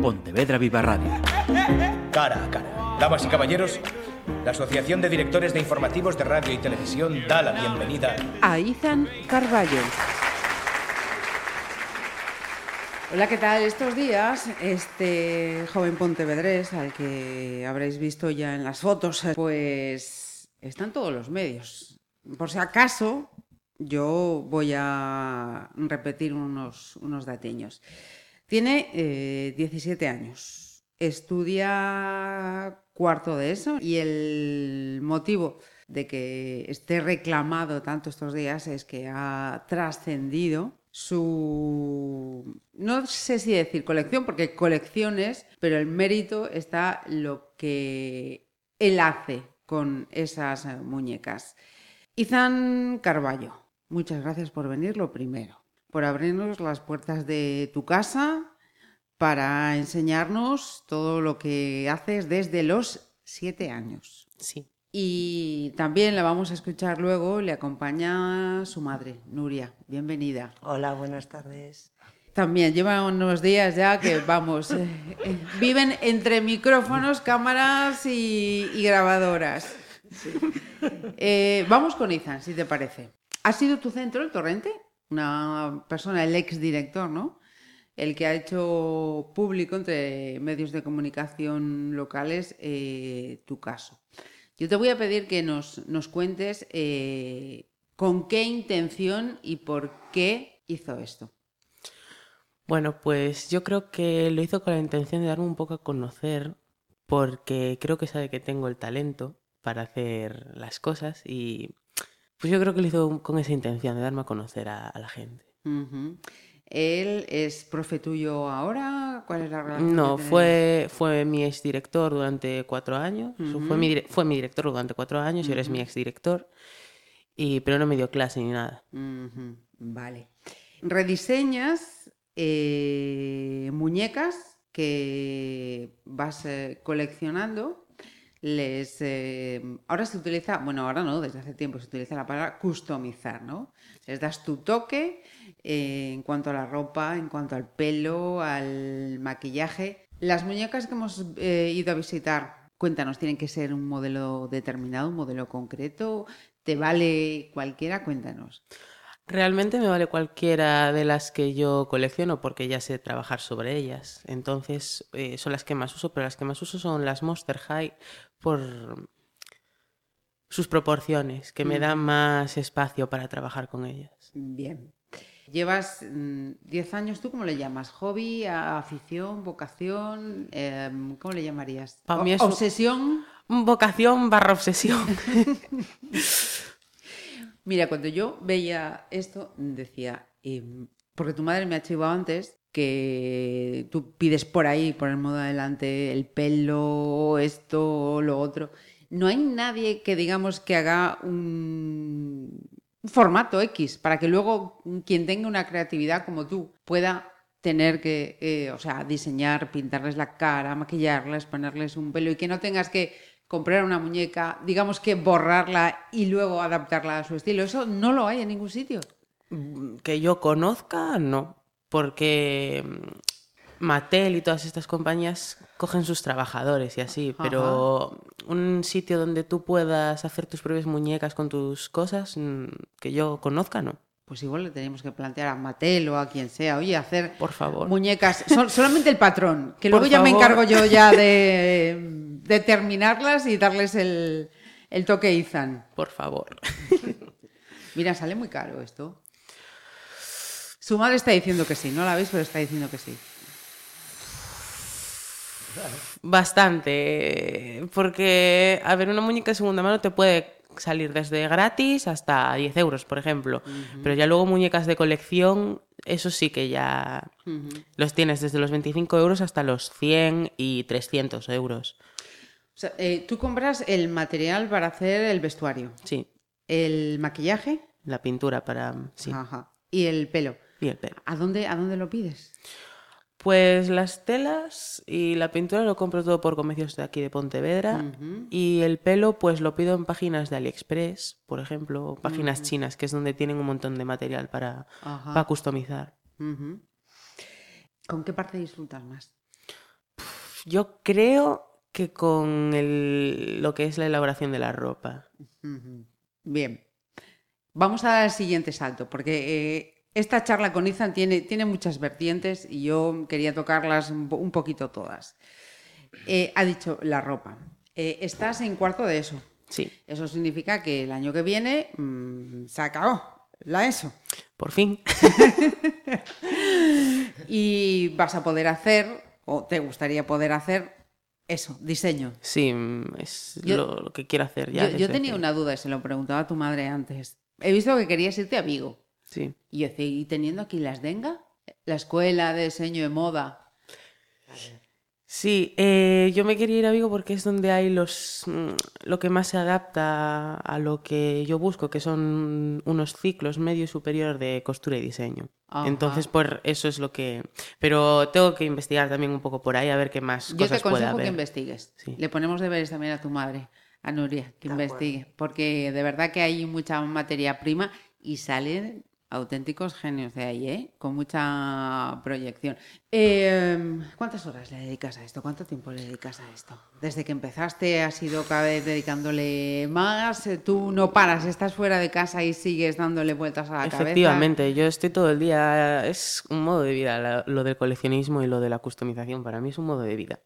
Pontevedra Viva Radio. Cara a cara. Damas y caballeros, la Asociación de Directores de Informativos de Radio y Televisión da la bienvenida a Ethan Carballo. Hola, ¿qué tal? Estos días, este joven pontevedrés, al que habréis visto ya en las fotos, pues están todos los medios. Por si acaso, yo voy a repetir unos, unos dateños. Tiene 17 eh, años, estudia cuarto de eso y el motivo de que esté reclamado tanto estos días es que ha trascendido su, no sé si decir colección, porque colecciones, pero el mérito está lo que él hace con esas muñecas. Izan Carballo, muchas gracias por venir, lo primero, por abrirnos las puertas de tu casa para enseñarnos todo lo que haces desde los siete años. Sí. Y también la vamos a escuchar luego, le acompaña su madre, Nuria. Bienvenida. Hola, buenas tardes. También llevan unos días ya que, vamos, eh, eh, viven entre micrófonos, cámaras y, grabadoras. Eh, vamos con Izan, si te parece. ¿Ha sido tu centro el torrente? Una persona, el ex director, ¿no? El que ha hecho público entre medios de comunicación locales tu caso. Yo te voy a pedir que nos, nos cuentes eh, con qué intención y por qué hizo esto. Bueno, pues yo creo que lo hizo con la intención de darme un poco a conocer, porque creo que sabe que tengo el talento para hacer las cosas y pues yo creo que lo hizo con esa intención de darme a conocer a, la gente. ¿Él es profe tuyo ahora? ¿Cuál es la relación? No, fue, fue mi exdirector durante cuatro años. fue, mi, fue mi director durante cuatro años y ahora es mi exdirector. Y, pero no me dio clase ni nada. Vale. Rediseñas eh, muñecas que vas eh, coleccionando. Les, eh, ahora se utiliza, bueno, ahora no, desde hace tiempo se utiliza la palabra customizar, ¿no? Les das tu toque eh, en cuanto a la ropa, en cuanto al pelo, al maquillaje. Las muñecas que hemos eh, ido a visitar, cuéntanos, ¿tienen que ser un modelo determinado, un modelo concreto? ¿Te vale cualquiera? Cuéntanos. Realmente me vale cualquiera de las que yo colecciono porque ya sé trabajar sobre ellas. Entonces eh, son las que más uso, pero las que más uso son las Monster High por sus proporciones, que me dan más espacio para trabajar con ellas. Bien. Llevas 10 mm, años, ¿tú cómo le llamas? ¿Hobby, afición, vocación? Em, ¿Cómo le llamarías? Para mí es ¿Obsesión? Vocación barra obsesión. Mira, cuando yo veía esto, decía, em, porque tu madre me ha chivado antes que tú pides por ahí, por el modo adelante, el pelo, esto, lo otro. No hay nadie que digamos que haga un, formato X, para que luego quien tenga una creatividad como tú pueda tener que, eh, o sea, diseñar, pintarles la cara, maquillarles, ponerles un pelo y que no tengas que comprar una muñeca, digamos que borrarla y luego adaptarla a su estilo. Eso no lo hay en ningún sitio. Mm, que yo conozca, no. Porque Mattel y todas estas compañías cogen sus trabajadores y así, pero un sitio donde tú puedas hacer tus propias muñecas con tus cosas mm, que yo conozca, no. Pues igual le tenemos que plantear a Mattel o a quien sea, oye, hacer Por favor. muñecas, solamente el patrón, que luego ya me encargo yo ya de, terminarlas y darles el, el toque Izan. Por favor. Mira, sale muy caro esto. Su madre está diciendo que sí, no la veis, pero está diciendo que sí. Bastante, porque, a ver, una muñeca de segunda mano te puede salir desde gratis hasta 10 euros, por ejemplo. Pero ya luego muñecas de colección, eso sí que ya los tienes desde los 25 euros hasta los 100 y 300 euros. O sea, eh, tú compras el material para hacer el vestuario. Sí. ¿El maquillaje? La pintura para... Sí. Ajá. ¿Y el pelo? Y el pelo. ¿A dónde, a dónde lo pides? Pues las telas y la pintura lo compro todo por comercios de aquí de Pontevedra y el pelo pues lo pido en páginas de AliExpress, por ejemplo, páginas chinas, que es donde tienen un montón de material para, para customizar. ¿Con qué parte disfrutas más? Yo creo que con el- lo que es la elaboración de la ropa. Bien. Vamos a dar el siguiente salto, porque eh, esta charla con Izan tiene, tiene muchas vertientes y yo quería tocarlas un, po- un poquito todas. Eh, ha dicho la ropa. Eh, estás en cuarto de eso. Sí, Eso significa que el año que viene mm, se acabó la ESO. por fin. Y vas a poder hacer, o te gustaría poder hacer, eso, diseño. Sí, mm, es Yo- lo, lo que quiero hacer ya. Yo, tenía que- una duda, y se lo preguntaba a tu madre antes. He visto que querías irte a Vigo. Sí. Y yo decía, ¿y teniendo aquí las denga? La escuela de diseño de moda. Sí, eh, yo me quería ir a Vigo porque es donde hay los mm, lo que más se adapta a lo que yo busco, que son unos ciclos medio y superior de costura y diseño. Ajá. Entonces, por eso es lo que. Pero tengo que investigar también un poco por ahí a ver qué más Yo te cosas puede aconsejo que investigues. Sí. Le ponemos deberes también a tu madre, a Nuria, que De investigue. Porque de verdad que hay mucha materia prima y salen auténticos genios de ahí, ¿eh? Con mucha proyección. Eh, ¿Cuántas horas le dedicas a esto? ¿Cuánto tiempo le dedicas a esto? Desde que empezaste has ido cada vez dedicándole más. Eh, Tú no paras, estás fuera de casa y sigues dándole vueltas a la cabeza. Efectivamente, yo estoy todo el día. Es un modo de vida lo del coleccionismo y lo de la customización. Para mí es un modo de vida.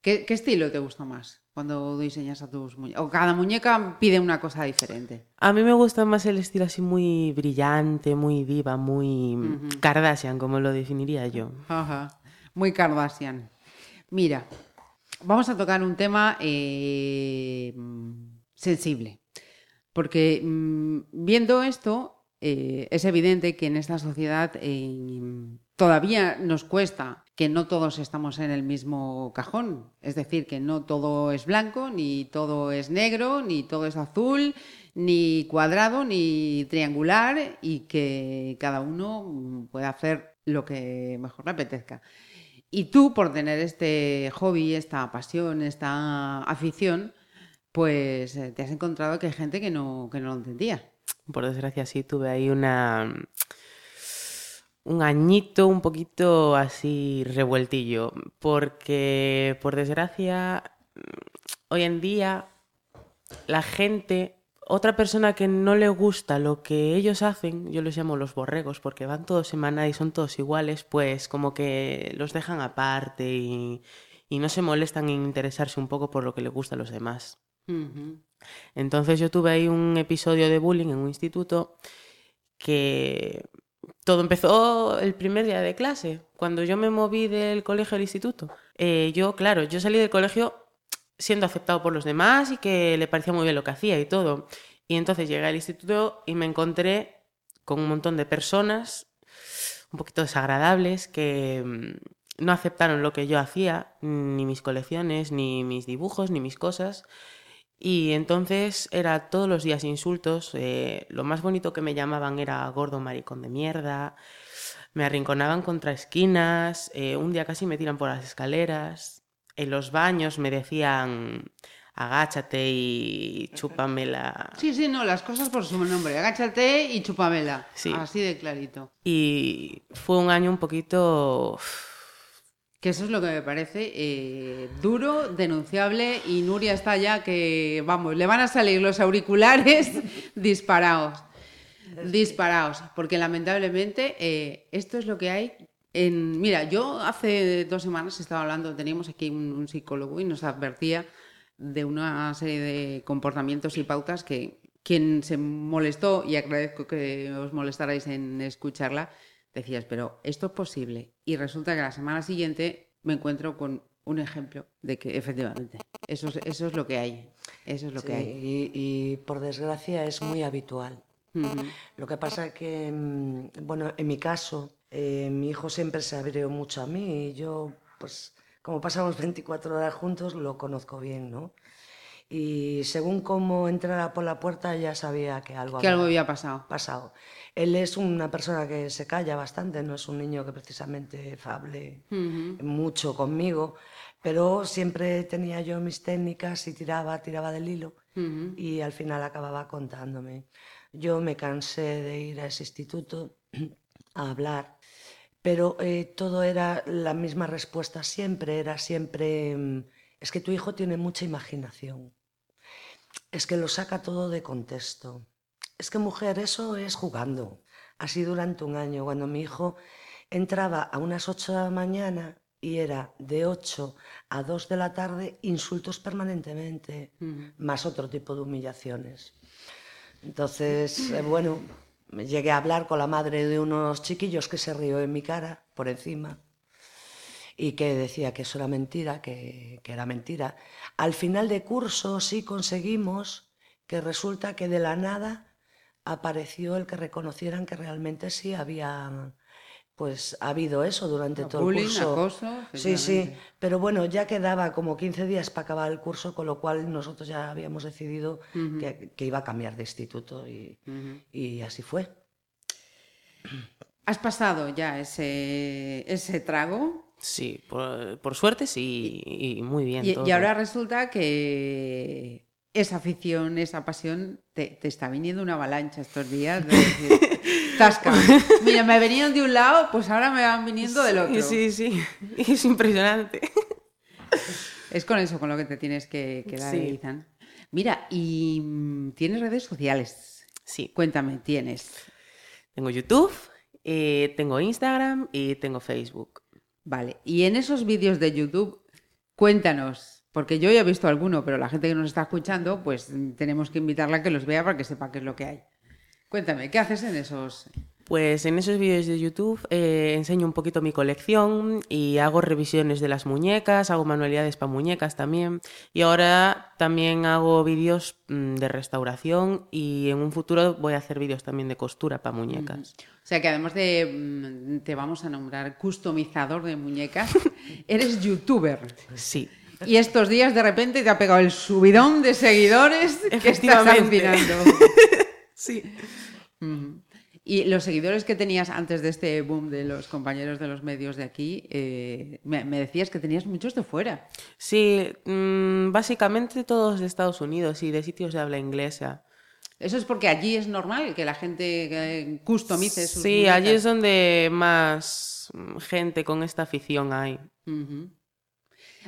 ¿Qué, qué estilo te gusta más cuando diseñas a tus muñecas? O cada muñeca pide una cosa diferente. A mí me gusta más el estilo así muy brillante, muy diva, muy Ujú. Kardashian, como lo definiría yo. Ajá. Muy Kardashian. Mira, vamos a tocar un tema eh, sensible. Porque mm, viendo esto, eh, es evidente que en esta sociedad eh, todavía nos cuesta que no todos estamos en el mismo cajón. Es decir, que no todo es blanco, ni todo es negro, ni todo es azul, ni cuadrado, ni triangular, y que cada uno puede hacer lo que mejor le apetezca. Y tú, por tener este hobby, esta pasión, esta afición, pues eh, te has encontrado que hay gente que no, que no lo entendía. Por desgracia, sí, tuve ahí una. Un añito un poquito así revueltillo. Porque, por desgracia, hoy en día la gente. Otra persona que no le gusta lo que ellos hacen, yo los llamo los borregos, porque van todos en manada y son todos iguales, pues como que los dejan aparte y, y no se molestan en interesarse un poco por lo que le gusta a los demás. Entonces yo tuve ahí un episodio de bullying en un instituto que todo empezó el primer día de clase, cuando yo me moví del colegio al instituto. Eh, yo, claro, yo salí del colegio siendo aceptado por los demás y que le parecía muy bien lo que hacía y todo. Y entonces llegué al instituto y me encontré con un montón de personas un poquito desagradables que mm, no aceptaron lo que yo hacía, ni mis colecciones, ni mis dibujos, ni mis cosas. Y entonces era todos los días insultos. eh, lo más bonito que me llamaban era gordo maricón de mierda. Me arrinconaban contra esquinas. eh, un día casi me tiran por las escaleras. En los baños me decían agáchate y chúpamela. Sí, sí, no, las cosas por su nombre. Agáchate y chupamela. Sí. Así de clarito. Y fue un año un poquito... Que eso es lo que me parece eh, duro, denunciable y Nuria está ya que, vamos, le van a salir los auriculares disparados. Disparados. Porque lamentablemente eh, esto es lo que hay. En, mira, yo hace dos semanas estaba hablando, teníamos aquí un, un psicólogo y nos advertía de una serie de comportamientos y pautas que quien se molestó, y agradezco que os molestarais en escucharla, decías, pero esto es posible. Y resulta que la semana siguiente me encuentro con un ejemplo de que efectivamente eso es, eso es lo que hay. Eso es lo Sí, que hay. y, y por desgracia es muy habitual. Lo que pasa es que, mm, bueno, en mi caso, eh, mi hijo siempre se abrió mucho a mí y yo, pues, como pasamos 24 horas juntos, lo conozco bien, ¿no? Y según cómo entrara por la puerta ya sabía que algo Que algo había pasado. pasado. Él es una persona que se calla bastante, no es un niño que precisamente hable Ujú. mucho conmigo, pero siempre tenía yo mis técnicas y tiraba, tiraba del hilo Ujú. y al final acababa contándome. Yo me cansé de ir a ese instituto a hablar, pero eh, todo era la misma respuesta siempre, era siempre, mm, es que tu hijo tiene mucha imaginación, es que lo saca todo de contexto, es que mujer, eso es jugando. Así durante un año, cuando mi hijo entraba a unas 8 de la mañana y era de 8 a 2 de la tarde insultos permanentemente, más otro tipo de humillaciones. Entonces, eh, bueno, llegué a hablar con la madre de unos chiquillos que se rió en mi cara, por encima, y que decía que eso era mentira, que, que era mentira. Al final de curso sí conseguimos que resulta que de la nada apareció el que reconocieran que realmente sí había pues ha habido eso durante todo bullying, el curso. acoso, sí, sí, pero bueno, ya quedaba como 15 días para acabar el curso, con lo cual nosotros ya habíamos decidido que, que iba a cambiar de instituto y, y así fue. ¿Has pasado ya ese, ese trago? Sí, por, por suerte sí, y muy bien. Y, todo. y ahora resulta que esa afición, esa pasión, te, te está viniendo una avalancha estos días. De decir, Tasca. Mira, me venían de un lado, pues ahora me van viniendo del otro. Sí, sí, es impresionante. Es con eso con lo que te tienes que quedar, Sí. Ethan. Mira, y tienes redes sociales. Sí, Cuéntame, tienes. tengo YouTube, eh, tengo Instagram y tengo Facebook. Vale, y en esos vídeos de YouTube, cuéntanos, porque yo ya he visto alguno, pero la gente que nos está escuchando, pues tenemos que invitarla a que los vea para que sepa qué es lo que hay. Cuéntame, ¿qué haces en esos? Pues en esos vídeos de YouTube eh, enseño un poquito mi colección y hago revisiones de las muñecas, hago manualidades para muñecas también. Y ahora también hago vídeos mm, de restauración y en un futuro voy a hacer vídeos también de costura para muñecas. O sea que además de, mm, te vamos a nombrar customizador de muñecas, eres youtuber. Sí. Y estos días de repente te ha pegado el subidón de seguidores que estás alucinando. Sí. Y los seguidores que tenías antes de este boom de los compañeros de los medios de aquí, eh, me, me decías que tenías muchos de fuera. Sí, mm, básicamente todos de Estados Unidos y de sitios de habla inglesa. Eso es porque allí es normal que la gente eh, customice sus Sí, allí es donde más mm, gente con esta afición hay.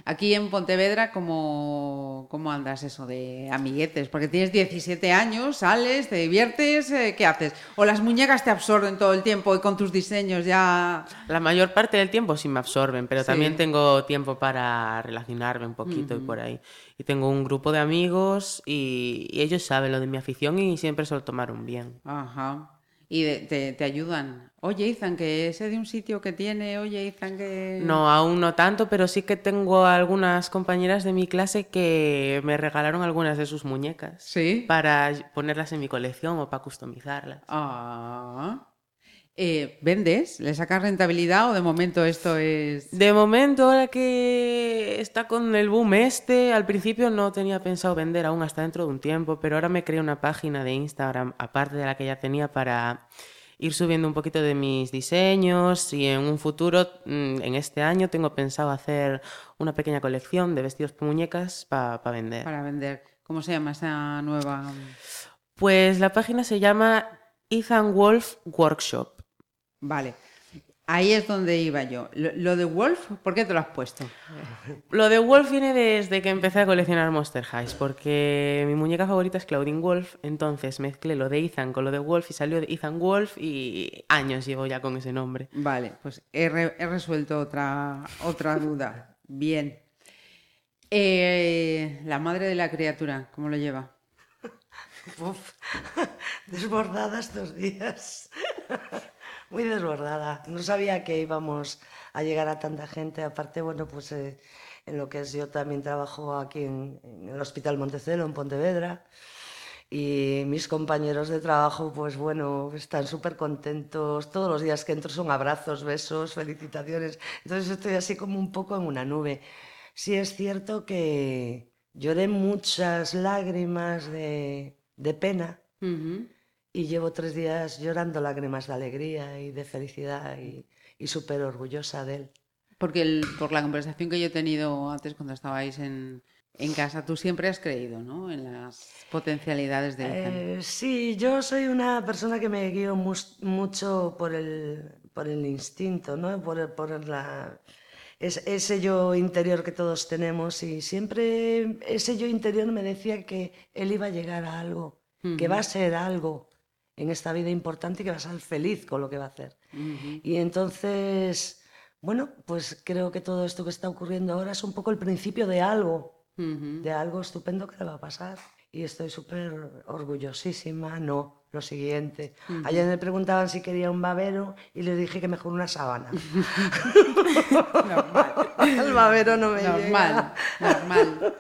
Aquí en Pontevedra, ¿cómo, ¿cómo andas eso de amiguetes? Porque tienes 17 años, sales, te diviertes, eh, ¿qué haces? ¿O las muñecas te absorben todo el tiempo y con tus diseños ya... La mayor parte del tiempo sí me absorben, pero Sí. también tengo tiempo para relacionarme un poquito y por ahí. Y tengo un grupo de amigos y, y ellos saben lo de mi afición y siempre se lo tomaron bien. Ajá. Y de- te, te ayudan. Oye, Izan, que sé de un sitio que tiene, oye, Izan, que... No, aún no tanto, pero sí que tengo algunas compañeras de mi clase que me regalaron algunas de sus muñecas. Sí. Para ponerlas en mi colección o para customizarlas. Ah. Eh, ¿Vendes? ¿Le sacas rentabilidad o de momento esto es...? De momento, ahora que está con el boom este, al principio no tenía pensado vender aún hasta dentro de un tiempo, pero ahora me creé una página de Instagram, aparte de la que ya tenía, para ir subiendo un poquito de mis diseños y en un futuro, mm, en este año, tengo pensado hacer una pequeña colección de vestidos para muñecas para vender. Para vender. ¿Cómo se llama esa nueva...? Pues la página se llama Ethan Wolf Workshop. Vale. Ahí es donde iba yo. Lo, lo de Wolf, ¿por qué te lo has puesto? Lo de Wolf viene desde que empecé a coleccionar Monster Highs, porque mi muñeca favorita es Claudine Wolf, entonces mezclé lo de Ethan con lo de Wolf y salió de Ethan Wolf y años llevo ya con ese nombre. Vale, pues he, re- he resuelto otra, otra duda. Bien. Eh, la madre de la criatura, ¿cómo lo lleva? Uf, desbordada estos días. Muy desbordada. No sabía que íbamos a llegar a tanta gente. Aparte, bueno, pues eh, en lo que es yo también trabajo aquí en, el Hospital Montecelo, en Pontevedra. Y mis compañeros de trabajo, pues bueno, están súper contentos. Todos los días que entro son abrazos, besos, felicitaciones. Entonces estoy así como un poco en una nube. Sí es cierto que lloré muchas lágrimas de, pena. Y llevo tres días llorando lágrimas de alegría y de felicidad y, y súper orgullosa de él. Porque el- por la conversación que yo he tenido antes cuando estabais en, en casa. Tú siempre has creído, ¿no? En las potencialidades de Ethan. Eh, sí, yo soy una persona que me guío mucho por el, por el instinto, ¿no? Por, por la, es- ese yo interior que todos tenemos y siempre ese yo interior me decía que él iba a llegar a algo, que va a ser algo en esta vida importante y que va a ser feliz con lo que va a hacer. Y entonces, bueno, pues creo que todo esto que está ocurriendo ahora es un poco el principio de algo de algo estupendo que le va a pasar. Y estoy súper orgullosísima. No, lo siguiente. Ayer me preguntaban si quería un babero y les dije que mejor una sábana. Normal. El babero no me Normal, llega. normal.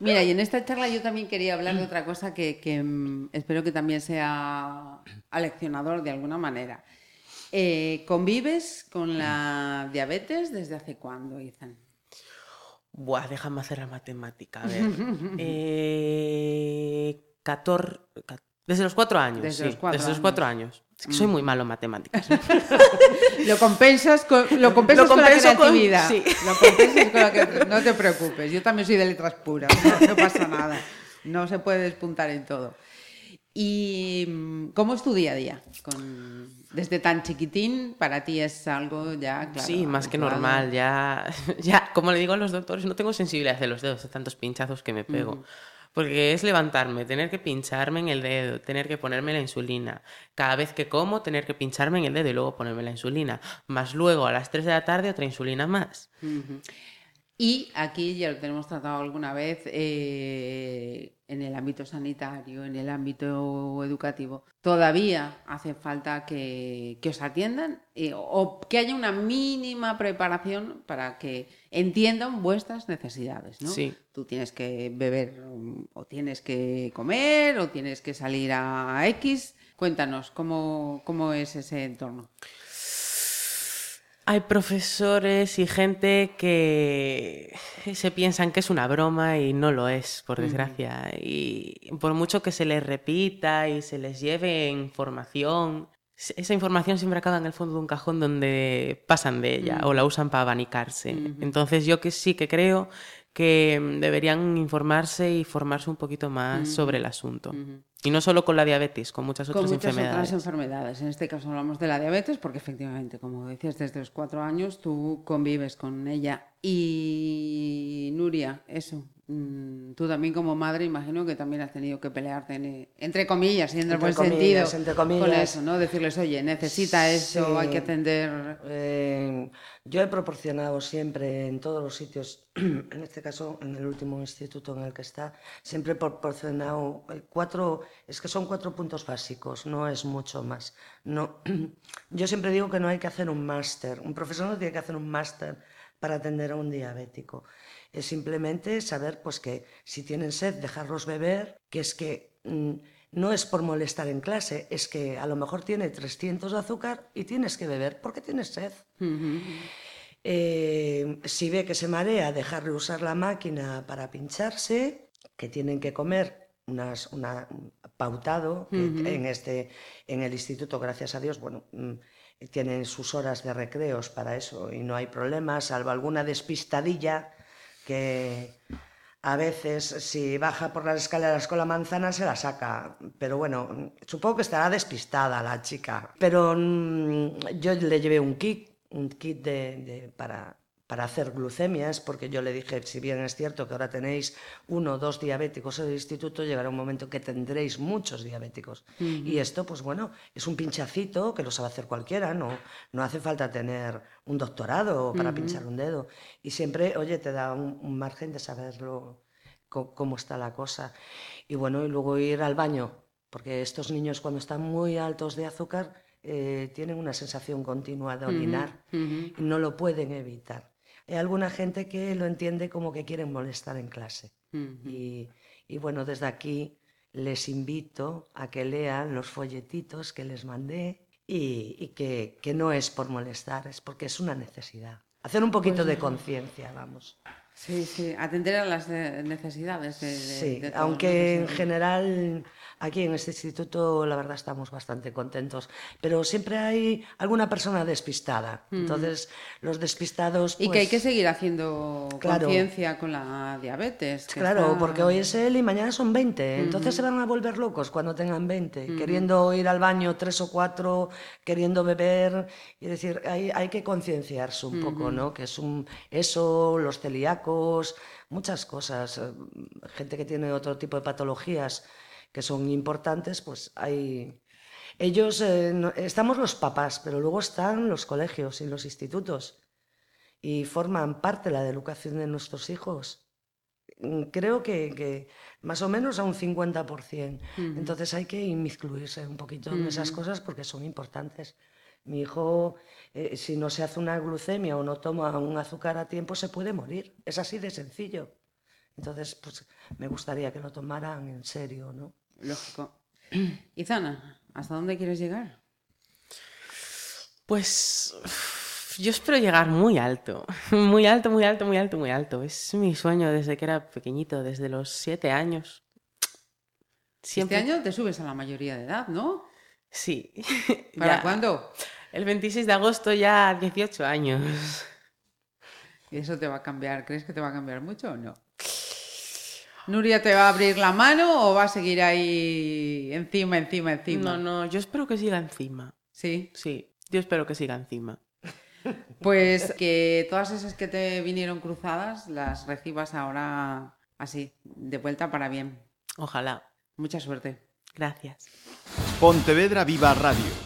Mira, y en esta charla yo también quería hablar de otra cosa que, que, mm, espero que también sea aleccionador de alguna manera. Eh, ¿Convives con la diabetes desde hace cuándo, Ethan? Buah, déjame hacer la matemática. A ver. eh, 14, ca- desde los cuatro años. Desde sí, los cuatro desde los años. cuatro años. Es que soy muy malo en matemáticas. Lo compensas con, lo compensas Lo con la con- creatividad. sí. Lo compensas con la creatividad. No te preocupes, yo también soy de letras puras, no, no pasa nada. No se puede despuntar en todo. ¿Y mm, cómo es tu día a día? Con- desde tan chiquitín, para ti es algo ya claro, sí, más que normal. Ya, ya, como le digo a los doctores, no tengo sensibilidad de los dedos de tantos pinchazos que me pego. Porque es levantarme, tener que pincharme en el dedo, tener que ponerme la insulina. Cada vez que como, tener que pincharme en el dedo y luego ponerme la insulina. Más luego a las 3 de la tarde otra insulina más. Y aquí ya lo tenemos tratado alguna vez eh, en el ámbito sanitario, en el ámbito educativo. Todavía hace falta que, que os atiendan eh, o que haya una mínima preparación para que entiendan vuestras necesidades. ¿no? Sí. Tú tienes que beber o tienes que comer o tienes que salir a X. Cuéntanos, ¿cómo, cómo es ese entorno? Hay profesores y gente que se piensan que es una broma y no lo es, por desgracia. Y por mucho que se les repita y se les lleve información, esa información siempre acaba en el fondo de un cajón donde pasan de ella o la usan para abanicarse. Entonces yo que sí que creo que mm, deberían informarse y formarse un poquito más sobre el asunto. Y no solo con la diabetes, con muchas otras con muchas enfermedades. otras enfermedades. En este caso hablamos de la diabetes porque efectivamente, como decías, desde los cuatro años tú convives con ella. Y Nuria, eso, tú también como madre imagino que también has tenido que pelearte, en- entre comillas, y en el buen comillas, sentido, con eso, ¿no? Decirles, oye, necesita eso, hay que atender... Eh, yo he proporcionado siempre en todos los sitios, en este caso en el último instituto en el que está, siempre he proporcionado eh, cuatro, es que son cuatro puntos básicos, no es mucho más. No, yo siempre digo que no hay que hacer un máster, un profesor no tiene que hacer un máster para atender a un diabético. Es simplemente saber pues que si tienen sed, dejarlos beber, que es que mm, no es por molestar en clase, es que a lo mejor tiene 300 de azúcar y tienes que beber porque tienes sed. Eh, si ve que se marea, dejarle usar la máquina para pincharse, que tienen que comer unas, una, pautado, en, este, en el instituto, gracias a Dios, bueno, mm, tienen sus horas de recreos para eso y no hay problema, salvo alguna despistadilla que a veces si baja por las escaleras con la manzana se la saca, pero bueno, supongo que estará despistada la chica. Pero mm, yo le llevé un kit, un kit de, de- para, para hacer glucemias, porque yo le dije, si bien es cierto que ahora tenéis uno o dos diabéticos en el instituto, llegará un momento que tendréis muchos diabéticos. Y esto, pues bueno, es un pinchacito que lo sabe hacer cualquiera, no, no hace falta tener un doctorado para pinchar un dedo. Y siempre, oye, te da un, un margen de saberlo cómo está la cosa. Y bueno, y luego ir al baño, porque estos niños cuando están muy altos de azúcar eh, tienen una sensación continua de orinar y no lo pueden evitar. Hay alguna gente que lo entiende como que quieren molestar en clase. y, y bueno, desde aquí les invito a que lean los folletitos que les mandé y, y que, que no es por molestar, es porque es una necesidad. Hacer un poquito de conciencia, vamos. Sí, sí, atender a las necesidades de, de- Sí, de aunque en general aquí en este instituto la verdad estamos bastante contentos, pero siempre hay alguna persona despistada. Entonces, los despistados... Y que hay pues, que seguir haciendo Claro. conciencia con la diabetes. que Claro, está- porque hoy es él y mañana son 20. Entonces se van a volver locos cuando tengan 20, queriendo ir al baño tres o cuatro, queriendo beber. Y decir, hay, hay que concienciarse un poco, ¿no? Que es un eso, los celíacos, muchas cosas. eh, Gente que tiene otro tipo de patologías que son importantes, pues hay. Ellos, eh, no- estamos los papás, pero luego están los colegios y los institutos y forman parte de la educación de nuestros hijos mm, creo que, que más o menos a un 50%. Entonces hay que inmiscuirse un poquito en esas cosas porque son importantes. Mi hijo, eh, si no se hace una glucemia o no toma un azúcar a tiempo, se puede morir. Es así de sencillo. Entonces, pues me gustaría que lo tomaran en serio, ¿no? Lógico. Izana, ¿hasta dónde quieres llegar? Pues yo espero llegar muy alto, muy alto, muy alto, muy alto, muy alto. Es mi sueño desde que era pequeñito, desde los siete años. Siempre. Este año te subes a la mayoría de edad, ¿no? Sí. ¿Para Ya. cuándo? El 26 de agosto ya 18 años. ¿Y eso te va a cambiar? ¿Crees que te va a cambiar mucho o no? ¿Nuria te va a abrir la mano o va a seguir ahí encima, encima, encima? No, no, yo espero que siga encima. Sí. Sí, yo espero que siga encima. Pues que todas esas que te vinieron cruzadas las recibas ahora así, de vuelta para bien. Ojalá. Mucha suerte. Gracias. Pontevedra Viva Radio.